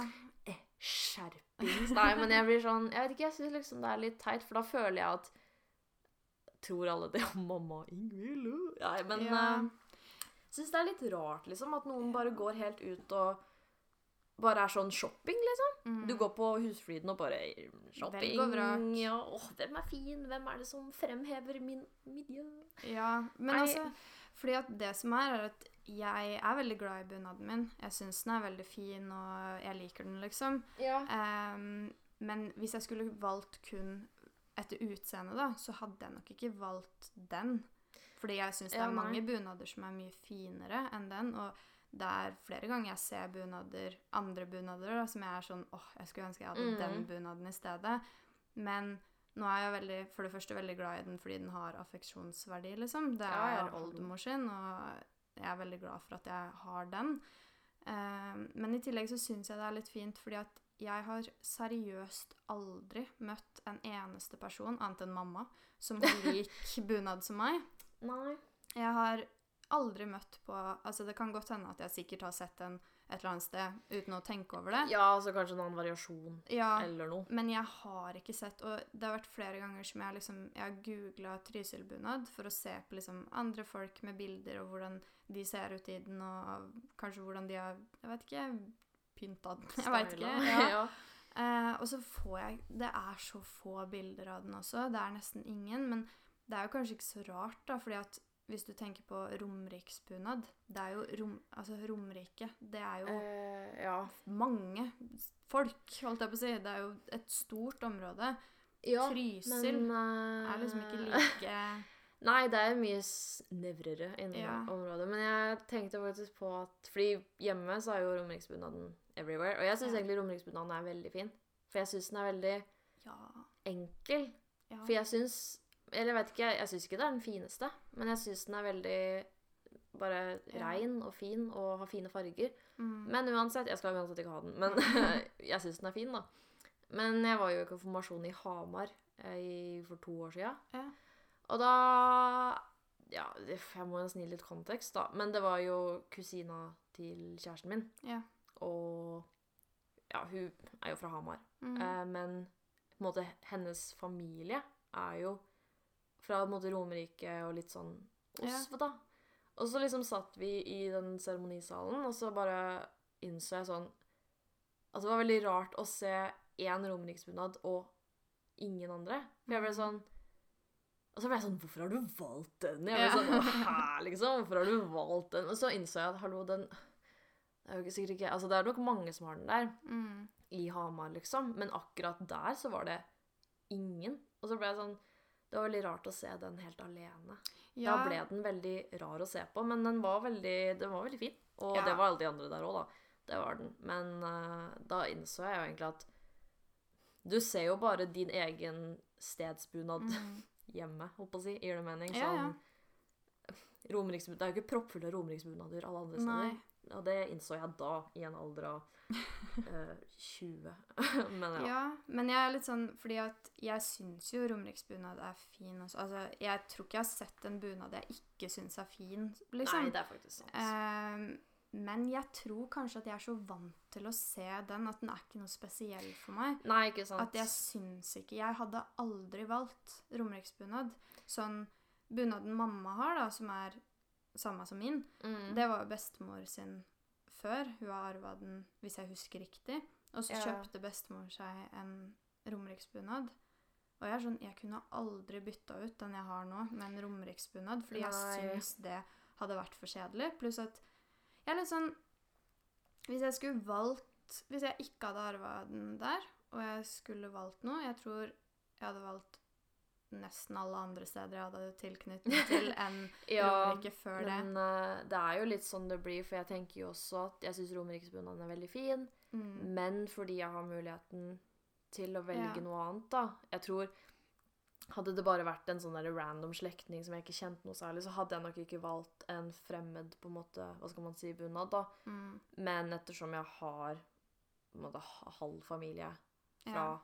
Eh, Skjerpings. Nei, men jeg blir sånn Jeg vet ikke, jeg syns liksom det er litt teit, for da føler jeg at Tror alle det om mamma Ingvild? Nei, men Ja. jeg syns det er litt rart, liksom, at noen bare går helt ut og bare er sånn shopping, liksom. Mm. Du går på Husfliden og bare Shopping. Og. Ja, åh, hvem er fin? Hvem er det som fremhever min miljø? Ja, men Nei. altså Fordi at det som er, er at jeg er veldig glad i bunaden min. Jeg syns den er veldig fin, og jeg liker den, liksom. Ja. Um, men hvis jeg skulle valgt kun etter utseende, da, så hadde jeg nok ikke valgt den. Fordi jeg syns det er mange bunader som er mye finere enn den. Og det er flere ganger jeg ser bunader, andre bunader da, som jeg er sånn åh, jeg skulle ønske jeg hadde mm. den bunaden i stedet. Men nå er jeg veldig, for det første veldig glad i den fordi den har affeksjonsverdi, liksom. Det Ja, ja. er oldemor sin, og jeg er veldig glad for at jeg har den. Ehm, men i tillegg så syns jeg det er litt fint fordi at jeg har seriøst aldri møtt en eneste person, annet enn mamma, som har lik bunad som meg. Nei. Jeg har aldri møtt på Altså, det kan godt hende at jeg sikkert har sett den et eller annet sted uten å tenke over det. Ja, altså kanskje en annen variasjon Ja, eller noe. men jeg har ikke sett Og det har vært flere ganger som jeg liksom Jeg har googla Trysil-bunad for å se på liksom andre folk med bilder og hvordan de ser ut i den, og kanskje hvordan de har Jeg vet ikke Pynta den. Jeg veit ikke. Ja. ja. Uh, og så får jeg Det er så få bilder av den også. Det er nesten ingen. Men det er jo kanskje ikke så rart, da, fordi at hvis du tenker på romeriksbunad Det er jo rom, altså Romerike. Det er jo Eh, ja. mange folk, holdt jeg på å si. Det er jo et stort område. ja Trysil men, uh, er liksom ikke like Nei, det er mye snevrere innen Ja. området. Men jeg tenkte faktisk på at Fordi hjemme så er jo romeriksbunaden everywhere. Og jeg syns Ja. egentlig romeriksbunaden er veldig fin. For jeg syns den er veldig Ja. enkel. For jeg syns Eller jeg vet ikke, jeg syns ikke det er den fineste, men jeg syns den er veldig bare rein og fin og har fine farger. Mm. Men uansett Jeg skal uansett ikke ha den, men jeg syns den er fin, da. Men jeg var jo i konfirmasjon i Hamar eh, i, for to år sia. Ja. Og da Ja, jeg må nesten gi litt kontekst, da. Men det var jo kusina til kjæresten min. Ja. Og ja, hun er jo fra Hamar. Mm. Eh, men på en måte hennes familie er jo Fra måte Romerike og litt sånn Ja. Osv, da. Og så liksom satt vi i den seremonisalen, og så bare innså jeg sånn At det var veldig rart å se én romeriksbunad og ingen andre. For jeg ble Mhm. sånn Og så ble jeg sånn Hvorfor har du valgt den? Jeg ble Ja. sånn, Hæ, liksom? Hvorfor har du valgt den? Og så innså jeg at hallo, den Det er jo sikkert ikke Altså, det er nok mange som har den der Mm. i Hamar, liksom. Men akkurat der så var det ingen. Og så ble jeg sånn Det var veldig rart å se den helt alene. Ja, Da ble den veldig rar å se på, men den var veldig, den var veldig fin. Og Ja. det var alle de andre der òg, da. Det var den. Men uh, da innså jeg jo egentlig at du ser jo bare din egen stedsbunad mm. hjemme, holdt på å si. Gir det mening? Ja, ja. Sånn, Det er jo ikke proppfulle romeriksbunader alle andre steder. Nei. Og det innså jeg da, i en alder av eh, 20. Men ja. Ja, men jeg er litt sånn Fordi at jeg syns jo romeriksbunad er fin også. Altså, jeg tror ikke jeg har sett en bunad jeg ikke syns er fin, liksom. Nei, det er faktisk sant. Ehm, men jeg tror kanskje at jeg er så vant til å se den at den er ikke noe spesiell for meg. Nei, ikke sant. At jeg syns ikke Jeg hadde aldri valgt romeriksbunad. Sånn bunaden mamma har, da, som er samme som min, mm. det var jo bestemor sin før. Hun har arva den, hvis jeg husker riktig. Og så Ja. kjøpte bestemor seg en romeriksbunad. Og jeg er sånn, jeg kunne aldri bytta ut den jeg har nå, med en romeriksbunad, fordi jeg Nei. syns det hadde vært for kjedelig. Pluss at jeg er litt sånn Hvis jeg skulle valgt Hvis jeg ikke hadde arva den der, og jeg skulle valgt noe Jeg tror jeg hadde valgt nesten alle andre steder jeg hadde tilknytning til, enn ja, Romerike før det. men eh, det er jo litt sånn det blir, for jeg tenker jo også at jeg syns romeriksbunaden er veldig fin, Mm. men fordi jeg har muligheten til å velge Ja. noe annet, da. Jeg tror Hadde det bare vært en sånn random slektning som jeg ikke kjente noe særlig, så hadde jeg nok ikke valgt en fremmed på en måte, hva skal man si, bunad, da. Mm. Men ettersom jeg har på en måte, halv familie fra Ja.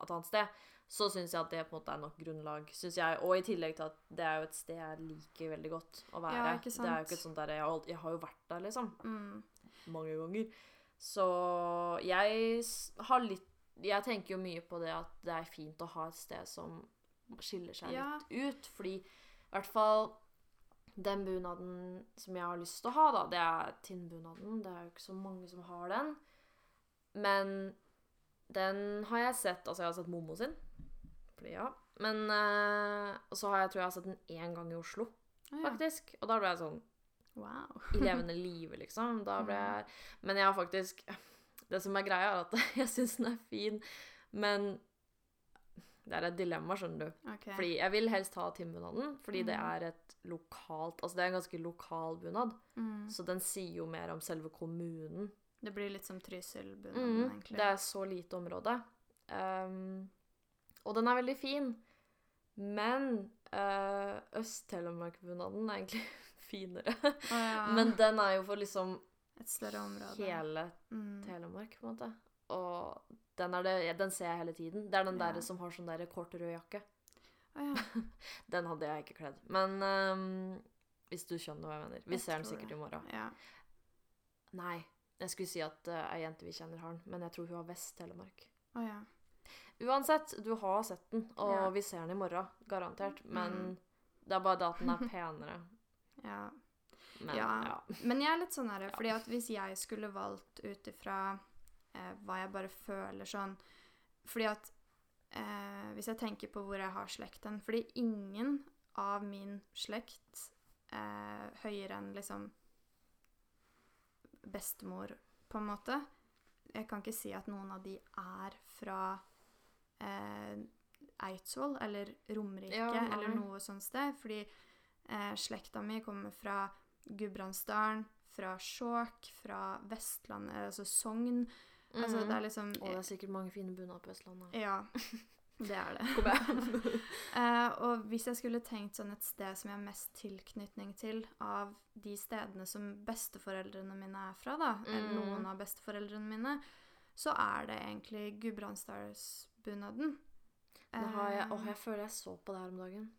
et annet sted, så syns jeg at det på en måte er nok grunnlag. Synes jeg. Og i tillegg til at det er jo et sted jeg liker veldig godt å være. Ja, Det er jo ikke sånn der, jeg, har jeg har jo vært der, liksom. Mm. Mange ganger. Så jeg har litt Jeg tenker jo mye på det at det er fint å ha et sted som skiller seg Ja. litt ut. Fordi i hvert fall den bunaden som jeg har lyst til å ha, da, det er tinnbunaden. Det er jo ikke så mange som har den. Men den har jeg sett Altså, jeg har sett Momo sin. Fordi ja. Men uh, så har jeg, tror jeg har sett den én gang i Oslo, ah, ja. faktisk. Og da ble jeg sånn Wow. i levende live, liksom. Da ble Mm. jeg Men jeg har faktisk Det som er greia, er at jeg syns den er fin, men det er et dilemma, skjønner du. Okay. Fordi jeg vil helst ha timbunaden fordi det Mhm. er et lokalt Altså det er en ganske lokal bunad, mm. så den sier jo mer om selve kommunen. Det blir litt som Trysil-bunaden, Mm, egentlig. det er så lite område. Um, og den er veldig fin. Men uh, Øst-Telemark-bunaden er egentlig finere. Oh, ja. Men den er jo for liksom Et større område. hele Mm. Telemark, på en måte. Og den, det, den ser jeg hele tiden. Det er den Ja. der som har sånn der kort rød jakke. Oh, ja. Den hadde jeg ikke kledd. Men um, hvis du skjønner hva jeg mener. Vi Jeg ser den sikkert det. i morgen. ja. Nei, jeg skulle si at uh, ei jente vi kjenner har den, men jeg tror hun har Vest-Telemark. Oh, ja. Uansett, du har sett den, og Ja. vi ser den i morgen. Garantert. Men Mm. det er bare det at den er penere. ja. Men Ja. ja. Men jeg er litt sånn her, fordi at hvis jeg skulle valgt ut ifra eh, hva jeg bare føler sånn Fordi at eh, Hvis jeg tenker på hvor jeg har slekten Fordi ingen av min slekt eh, høyere enn liksom bestemor, på en måte Jeg kan ikke si at noen av de er fra eh, Eidsvoll eller Romerike Ja, eller noe sånt sted. Fordi eh, slekta mi kommer fra Gudbrandsdalen, fra Skjåk, fra Vestlandet, altså Sogn. Altså, Mhm. det er liksom Og det er sikkert mange fine bunader på Østlandet. Ja, det er det. Eh, og hvis jeg skulle tenkt sånn et sted som jeg har mest tilknytning til av de stedene som besteforeldrene mine er fra, da, eller Mm. noen av besteforeldrene mine, så er det egentlig Gudbrandsdalsbunaden. Det har jeg, Eh, åh, jeg føler jeg så på det her om dagen.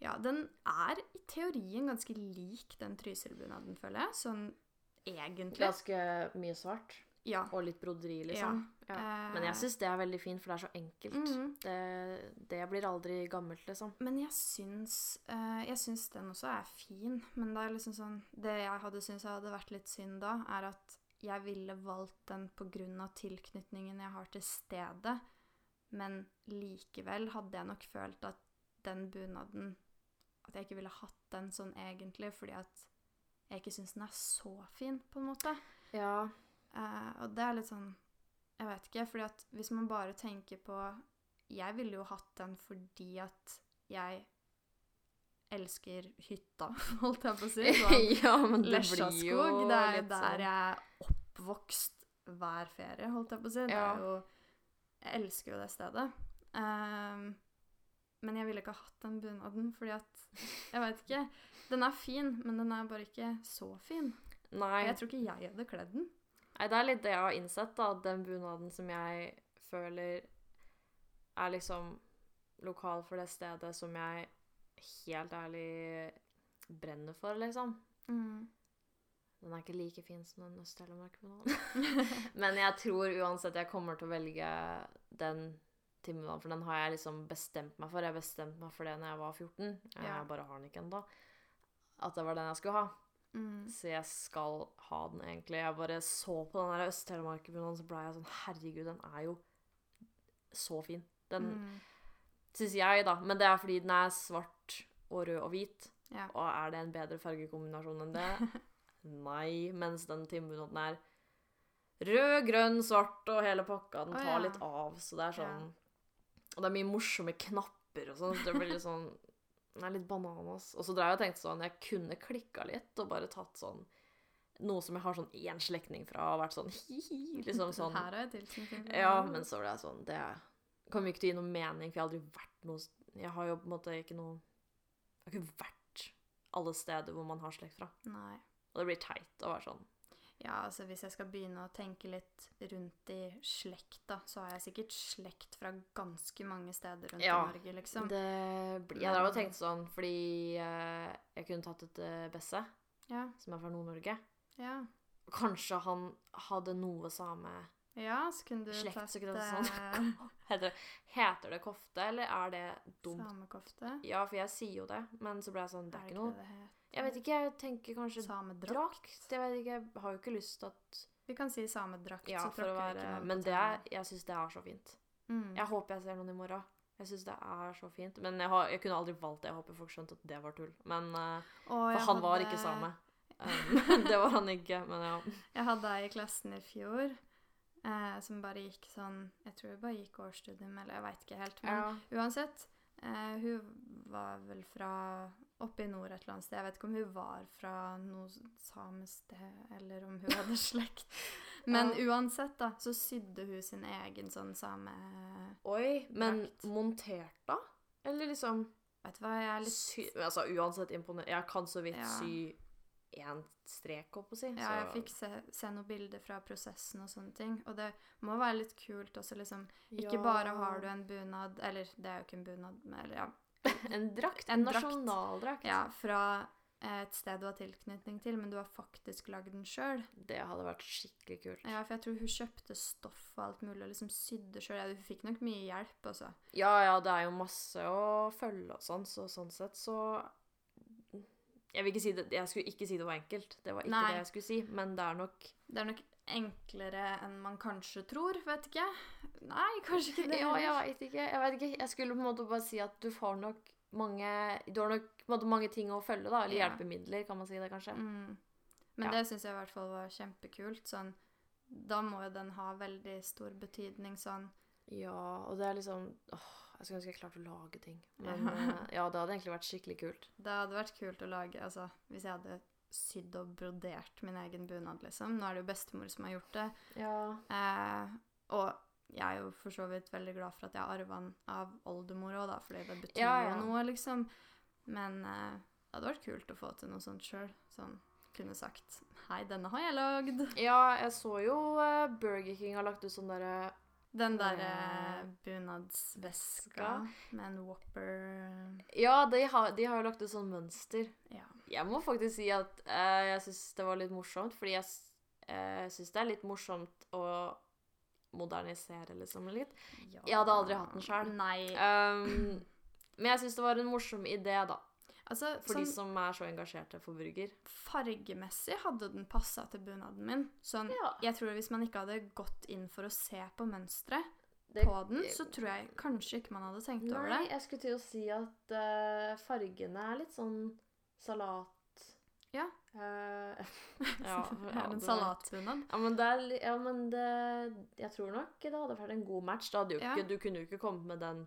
Ja, den er i teorien ganske lik den Trysil-bunaden, føler jeg. Sånn egentlig. Ganske mye svart. Ja. Og litt broderi, liksom. Ja. Men jeg syns det er veldig fint, for det er så enkelt. Mhm. Det, det blir aldri gammelt, liksom. Men jeg syns, eh, jeg syns den også er fin. Men det er liksom sånn Det jeg hadde syntes hadde vært litt synd da, er at jeg ville valgt den pga. tilknytningen jeg har til stedet. Men likevel hadde jeg nok følt at den bunaden At jeg ikke ville hatt den sånn egentlig, fordi at jeg ikke syns den er så fin, på en måte. Ja. Uh, og det er litt sånn Jeg vet ikke, fordi at hvis man bare tenker på Jeg ville jo hatt den fordi at jeg elsker hytta, holdt jeg på å si. Sånn, ja, men det blir jo Lesjaskog, det er der sånn jeg er oppvokst hver ferie, holdt jeg på å si. Det er jo Jeg elsker jo det stedet. Um, men jeg ville ikke ha hatt den bunaden, fordi at Jeg vet ikke. Den er fin, men den er bare ikke så fin. Nei. Jeg tror ikke jeg hadde kledd den. Nei, det er litt det jeg har innsett, da. at Den bunaden som jeg føler er liksom lokal for det stedet som jeg helt ærlig brenner for, liksom. Den er ikke like fin som den Øst-Telemark-bunaden. Men jeg tror uansett jeg kommer til å velge den timebunaden, for den har jeg liksom bestemt meg for. Jeg bestemte meg for det når jeg var 14. Jeg Ja. bare har den ikke ennå. At det var den jeg skulle ha. Mm. Så jeg skal ha den egentlig. Jeg bare så på den der Øst-Telemark-bunaden, så ble jeg sånn Herregud, den er jo så fin. Den Mm. syns jeg, da. Men det er fordi den er svart og rød og hvit. Ja. Og er det en bedre fargekombinasjon enn det? Nei. Mens den timebunaden er rød, grønn, svart og hele pakka. Den tar tar ja. litt av, så det er sånn Ja. Og det er mye morsomme knapper og sånn. så Det blir litt sånn Den er litt bananas. Og så drev jeg og tenkte sånn Jeg kunne klikka litt og bare tatt sånn noe som jeg har sånn én slektning fra, og vært sånn hi-hi, liksom sånn. Her er jeg tilknytning. Ja, men så ble jeg sånn Det kommer jo ikke til å gi noe mening, for jeg har aldri vært noe Jeg har jo på en måte ikke noe Jeg har ikke vært alle steder hvor man har slekt fra. Nei. Og det blir teit å være sånn. Ja, altså hvis jeg skal begynne å tenke litt rundt i slekt, da, så har jeg sikkert slekt fra ganske mange steder rundt Ja, i Norge, liksom. Det blir Jeg drev og tenkte sånn fordi eh, jeg kunne tatt et eh, Besse, Ja, som er fra Nord-Norge. ja. Kanskje han hadde noe same Ja, så kunne du Slekt, tatt så kunne det eh, sånn. heter, heter det kofte, eller er det dumt? samekofte. Ja, for jeg sier jo det, men så ble jeg sånn Det er ikke noe det? Jeg vet ikke, jeg tenker kanskje Samedrakt. drakt. Jeg vet ikke, jeg har jo ikke lyst til at Vi kan si samedrakt, Ja, så tråkker vi ikke noen Men det er. Jeg syns det er så fint. mm. Jeg håper jeg ser noen i morgen. Jeg syns det er så fint. Men jeg, har, jeg kunne aldri valgt det. Jeg håper folk skjønte at det var tull. Men uh, Åh, For han han var ikke same. Um, det var han ikke, men ja. Jeg hadde ei i klassen i fjor eh, som bare gikk sånn Jeg tror hun bare gikk årsstudium, eller jeg veit ikke helt. Men ja. uansett, eh, hun var vel fra oppe i nord et eller annet sted. Jeg vet ikke om hun var fra noe samested, eller om hun hadde slekt. Men uansett, da, så sydde hun sin egen sånn same Oi, men Drakt. montert, da? Eller liksom Vet du hva, jeg er litt sy, Altså uansett imponerende. Jeg kan så vidt Ja. sy én strek, holdt på å si. Ja, jeg fikk se, se noen bilder fra prosessen og sånne ting. Og det må være litt kult også, liksom. Ikke Ja. bare har du en bunad Eller det er jo ikke en bunad, men eller ja. En drakt. En En nasjonaldrakt. ja fra et sted du har tilknytning til, men du har faktisk lagd den sjøl. Det hadde vært skikkelig kult. Ja, for jeg tror hun kjøpte stoff og alt mulig og liksom sydde sjøl. Ja, hun fikk nok mye hjelp, altså. Ja, ja, det er jo masse å følge og sånn, så sånn sett så Jeg vil ikke si det Jeg skulle ikke si det var enkelt. Det var ikke Nei. det jeg skulle si, men det er nok Det er nok enklere enn man kanskje tror, vet ikke. Nei, kanskje ikke det. Ja, jeg veit ikke. Jeg vet ikke. Jeg skulle på en måte bare si at du får nok mange Du har nok måte mange ting å følge, da. Eller Ja. hjelpemidler, kan man si det, kanskje. Mm. Men Ja. det syns jeg i hvert fall var kjempekult. Sånn, da må jo den ha veldig stor betydning sånn Ja, og det er liksom åh, Jeg skulle ønske jeg klarte å lage ting. Men ja. ja, det hadde egentlig vært skikkelig kult. Det hadde vært kult å lage Altså, hvis jeg hadde sydd og brodert min egen bunad, liksom. Nå er det jo bestemor som har gjort det. Ja. Eh, og jeg er jo for så vidt veldig glad for at jeg har arva den av oldemor òg, da, fordi det betyr Ja, ja. jo noe, liksom. Men eh, det hadde vært kult å få til noe sånt sjøl. Sånn kunne sagt Hei, denne har jeg lagd. ja, jeg så jo eh, Burger King har lagt ut sånn derre Den derre Eh, bunadsveska med en Whopper Ja, de har, de har jo lagt ut sånn mønster. Ja. Jeg må faktisk si at uh, jeg syns det var litt morsomt, fordi jeg uh, syns det er litt morsomt å modernisere liksom litt. Jeg hadde aldri hatt den. Nei. Um, men jeg syns det var en morsom idé, da. Altså, For de sånn som er så engasjerte for burger. fargemessig hadde den passa til bunaden min. Sånn, Ja. jeg tror hvis man ikke hadde gått inn for å se på mønsteret på den, så tror jeg kanskje ikke man hadde tenkt over det. Nei, jeg skulle til å si at uh, fargene er litt sånn salat Ja. Uh, ja, ja, en salatbunad. Ja, men, det er, ja, men det Jeg tror nok det hadde vært en god match. Det hadde jo Ja. ikke, Du kunne jo ikke kommet med den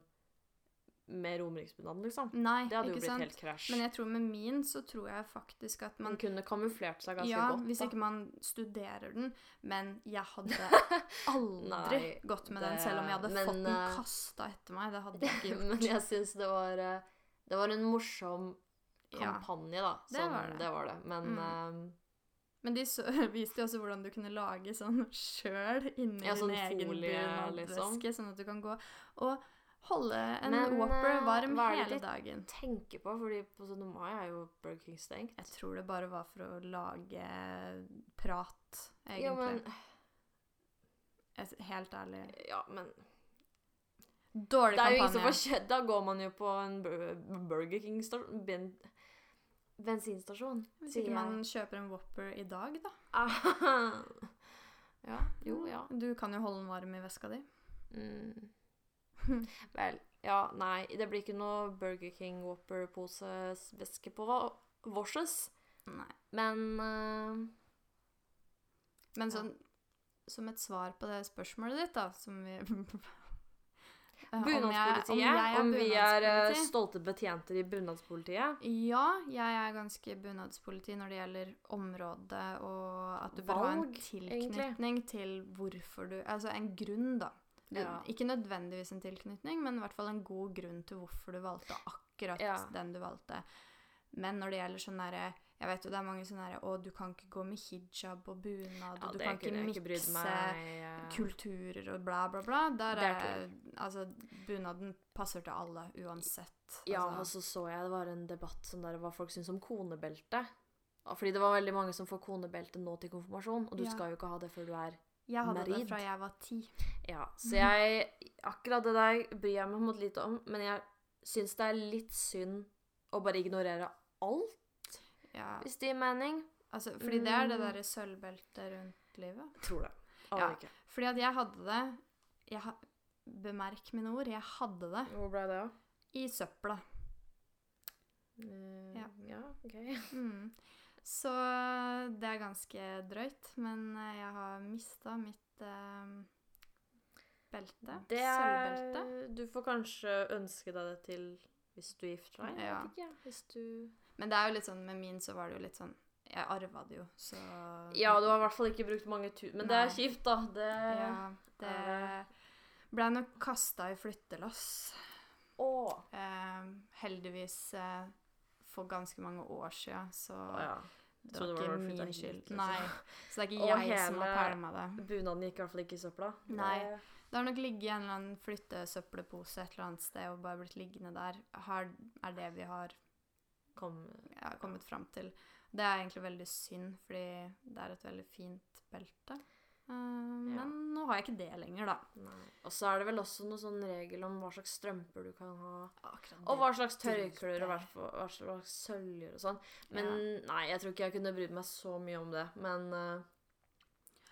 med romeriksbunaden, liksom. Nei, Det hadde jo blitt sant? helt krasj. Men jeg tror med min så tror jeg faktisk at Man Den kunne kamuflert seg ganske Ja, godt. hvis da. ikke man studerer den. Men jeg hadde aldri Nei, gått med den, selv om jeg hadde men, fått den eh, kasta etter meg. Det hadde jeg ikke gjort. Men jeg syns det var eh, Det var en morsom Ja. Kampanje, da. Det Sånn, var det. det var det. Men Mm. eh, Men de så, viste jo også hvordan du kunne lage sånn sjøl inni Ja, sånn din egen folie, liksom. sånn at du kan gå og holde en Men, Whopper eh, varm hva er det hele de dagen. tenker på, fordi på 17. mai er jo Burger King stengt. Jeg tror det bare var for å lage prat, egentlig. Ja, men Jeg- Helt ærlig. Ja, men Dårlig Det kampanje. Da går man jo på en Burger King-stasjon Bensinstasjon, Hvis ikke man kjøper en Whopper i dag, da. Ah. Ja, jo, ja. Du kan jo holde den varm i veska di. Mm. Vel, ja, nei. Det blir ikke noe Burger King Whopper-poseveske på vorses. Men uh, Men Ja. sånn som et svar på det spørsmålet ditt, da, som vi Eh, om jeg- Bunadspolitiet, om om, jeg er vi er eh, stolte betjenter i bunadspolitiet Ja, jeg er ganske bunadspoliti når det gjelder området, og at du bør ha en tilknytning tilknytning til hvorfor du Altså en grunn, da. Ja. Ikke nødvendigvis en tilknytning, men i hvert fall en god grunn til hvorfor du valgte akkurat Ja. den du valgte. Men når det gjelder sånn derre Jeg vet jo det er mange sånne herre Å, du kan ikke gå med hijab og bunad, Ja, og du kan ikke mikse meg ja. kulturer og bla, bla, bla. Der er altså, bunaden passer til alle uansett. Ja, altså. og så så jeg det var en debatt som der hva folk syns om konebelte. Fordi det var veldig mange som får konebelte nå til konfirmasjon, og du Ja. skal jo ikke ha det før du er Jeg hadde Marid. det fra jeg var ti. Ja, så jeg Akkurat det der bryr jeg meg litt om, men jeg syns det er litt synd å bare ignorere alt, Ja, hvis det gir mening. altså, fordi det er det Mm. derre sølvbeltet rundt livet. Tror det. Ja. Ikke. Fordi at jeg hadde det jeg ha, Bemerk mine ord. Jeg hadde det Hvor ble det av? i søpla. Mm, Ja. ja, OK. Mm. Så det er ganske drøyt. Men eh, jeg har mista mitt eh, belte. Sølvbelte. Du får kanskje ønske deg det til hvis du gifter deg. Ja. ikke, hvis du Men det er jo litt sånn med min så var det jo litt sånn Jeg arva det jo, så Ja, du har i hvert fall ikke brukt mange tu... Men det er kjipt, da. Det Ja, det ble nok kasta i flyttelass. Oh. Eh, heldigvis eh, for ganske mange år sia, så oh, ja. det var det var ikke min skyld. liksom. Nei. Så det er ikke Og jeg som har pælma det. Bunaden gikk i hvert fall ikke i søpla. Nei. Det har nok ligget i en eller annen flyttesøppelpose et eller annet sted og bare blitt liggende der. Her er det vi har Kom ja, kommet fram til. Det er egentlig veldig synd, fordi det er et veldig fint belte. Eh, Men nå har jeg ikke det lenger, da. Nei. Og så er det vel også noen sånn regel om hva slags strømper du kan ha. Akkurat Og hva slags tørklær og hva slags søljer og sånn. Men nei, jeg tror ikke jeg kunne brydd meg så mye om det. Men uh,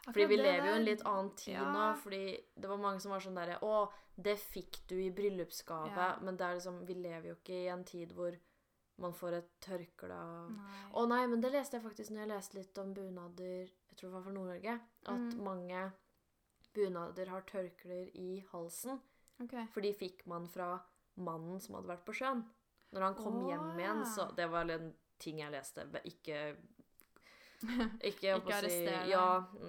Fordi vi lever jo i en litt annen tid Ja. nå. Fordi det var mange som var sånn derre Å, det fikk du i bryllupsgave. Ja. Men det er liksom Vi lever jo ikke i en tid hvor man får et tørkle av Å nei, men det leste jeg faktisk når jeg leste litt om bunader Jeg tror det var fra Nord-Norge. At Mm. mange bunader har tørklær i halsen. Okay. For de fikk man fra mannen som hadde vært på sjøen. Når han kom oh. hjem igjen, så. Det var en ting jeg leste. Ikke Ikke, Ikke å si. Ja,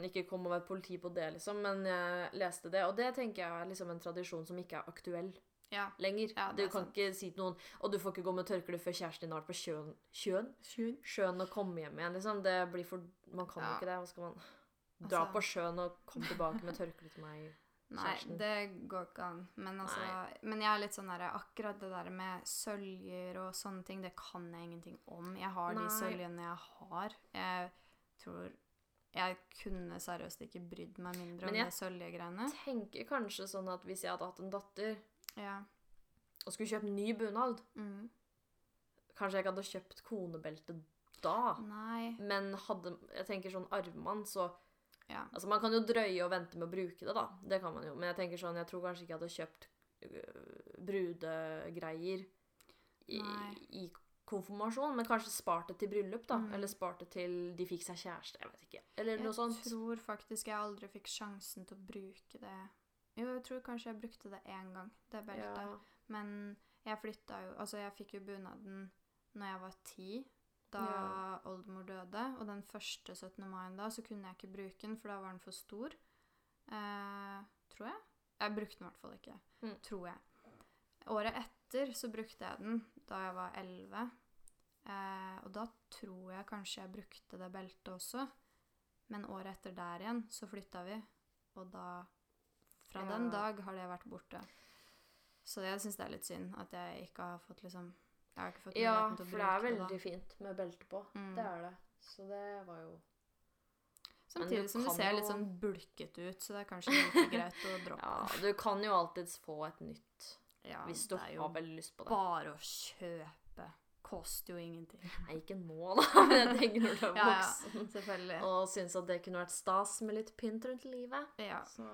ikke kom og være politi på det, liksom. Men jeg leste det. Og det tenker jeg er liksom en tradisjon som ikke er aktuell Ja. lenger. Ja, du kan sant. ikke si til noen Og du får ikke gå med tørkle før kjæresten din har vært på sjøen. Sjøen? Sjøen. Sjøen og komme hjem igjen, liksom. Det blir for Man kan jo ikke det. Hva skal man Dra Altså- på sjøen og komme tilbake med tørkle til meg. Nei, det går ikke an. Men, altså, men jeg er litt sånn der, akkurat det der med søljer og sånne ting, det kan jeg ingenting om. Jeg har Nei. de søljene jeg har. Jeg tror Jeg kunne seriøst ikke brydd meg mindre om det søljegreiene. Men jeg Tenker kanskje sånn at hvis jeg hadde hatt en datter Ja. og skulle kjøpe ny bunad, Mm. kanskje jeg ikke hadde kjøpt konebelte da. Nei. Men hadde Jeg tenker sånn armbånd, så Ja. Altså, man kan jo drøye og vente med å bruke det, da. Det kan man jo. Men jeg tenker sånn, jeg tror kanskje ikke jeg hadde kjøpt øh, brudegreier i, i konfirmasjon, men kanskje spart det til bryllup, da. Mm. Eller spart det til de fikk seg kjæreste, jeg vet ikke. Eller noe Jeg tror faktisk jeg aldri fikk sjansen til å bruke det. Jo, jeg tror kanskje jeg brukte det én gang, det beltet. Ja. Men jeg flytta jo Altså, jeg fikk jo bunaden når jeg var ti, da Ja. oldemor døde. Og den første 17. mai da, så kunne jeg ikke bruke den, for da var den for stor. Eh, tror jeg. Jeg brukte den i hvert fall ikke. Mm. Tror jeg. Året etter så brukte jeg den da jeg var 11. Eh, og da tror jeg kanskje jeg brukte det beltet også. Men året etter der igjen så flytta vi, og da Fra Ja. den dag har det vært borte. Så jeg syns det er litt synd at jeg ikke har fått liksom Jeg har ikke fått ja, muligheten til å for det er veldig det, fint med belte på. Mm. Det er det. Så det var jo Samtidig du som det ser litt sånn bulkete ut, så det er kanskje like greit å droppe. Ja, du kan jo alltids få et nytt Ja, hvis du har veldig lyst på det. bare å kjøpe. Koster jo ingenting. Nei, ikke nå, da, men jeg tenker når du er Ja, ja. Selvfølgelig. Og syns at det kunne vært stas med litt pynt rundt livet. Ja. Så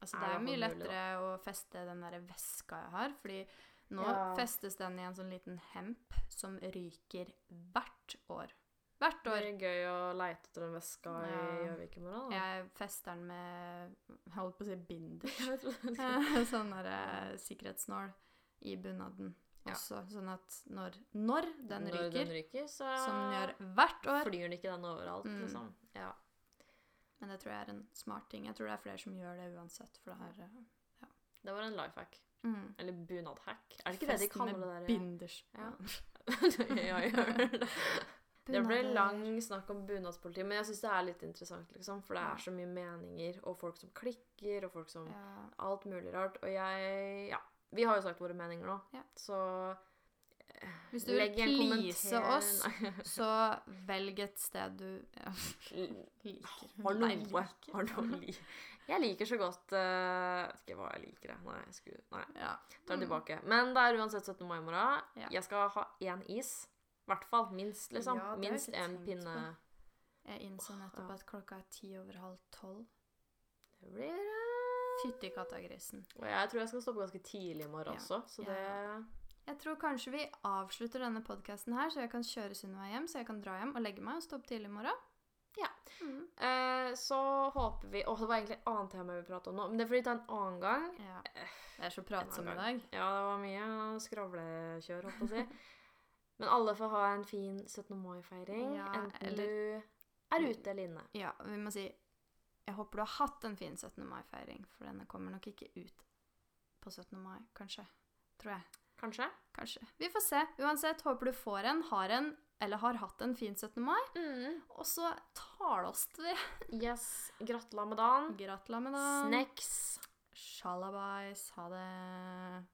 Altså, det er mye lettere å feste den der veska jeg har, fordi nå Ja. festes den i en sånn liten hemp som ryker hvert år. Hvert år. det er gøy å leite etter den veska i Ja. Gjøvik i morgen. da. Jeg fester den med Jeg holdt på å si binder. Sånn der eh, sikkerhetsnål i bunaden Ja. også. Sånn at når, når den Når ryker, den ryker, så som den gjør hvert år flyr den ikke den overalt, Mm. liksom. Ja. Men det tror jeg er en smart ting. Jeg tror det er flere som gjør det uansett, for det her ja. Det var en life hack. mm. Eller bunadhack. Er det ikke det de Festen kaller det der? Binders. Ja. ja, jeg gjør det. Det ble lang snakk om bunadspoliti, men jeg syns det er litt interessant, liksom. For det er så mye meninger, og folk som klikker, og folk som Ja. Alt mulig rart. Og jeg Ja. Vi har jo sagt våre meninger nå, Ja. så Hvis du vil please oss, så velg et sted du ja, liker. Har noe. liker. Har noe li jeg liker så godt Jeg Vet ikke hva jeg liker. Nei, jeg skulle, nei, Ja. tar det Mm. tilbake. Men det er uansett 17. mai i morgen. Ja. Jeg skal ha én is. I hvert fall. Minst, liksom. Ja, Minst én en På. pinne. Jeg innså nettopp at klokka er ti over halv tolv. Det blir uh... Fytti kattagrisen. Og jeg tror jeg skal stoppe ganske tidlig i morgen også, så det Jeg tror kanskje vi avslutter denne podkasten her, så jeg kan kjøre Sunniva hjem, så jeg kan dra hjem og legge meg og stå opp tidlig i morgen. Ja. Mm. eh, Så håper vi Å, det var egentlig et annet tema vi pratet om nå, men det får vi ta en annen gang. ja. Det er så pratsom i dag. Ja, det var mye skravlekjør, holdt på å si. Men alle får ha en fin 17. mai-feiring, Ja, enten eller- du er ute eller inne. Ja, vi må si Jeg håper du har hatt en fin 17. mai-feiring, for denne kommer nok ikke ut på 17. mai, kanskje. Tror jeg. Kanskje? Kanskje. Vi får se. Uansett, håper du får en, har en, eller har hatt en fin 17. mai. Mm. Og så tales vi. Yes. Gratulerer med dagen. Gratulerer med dagen. Snacks. Shalabais. Ha det.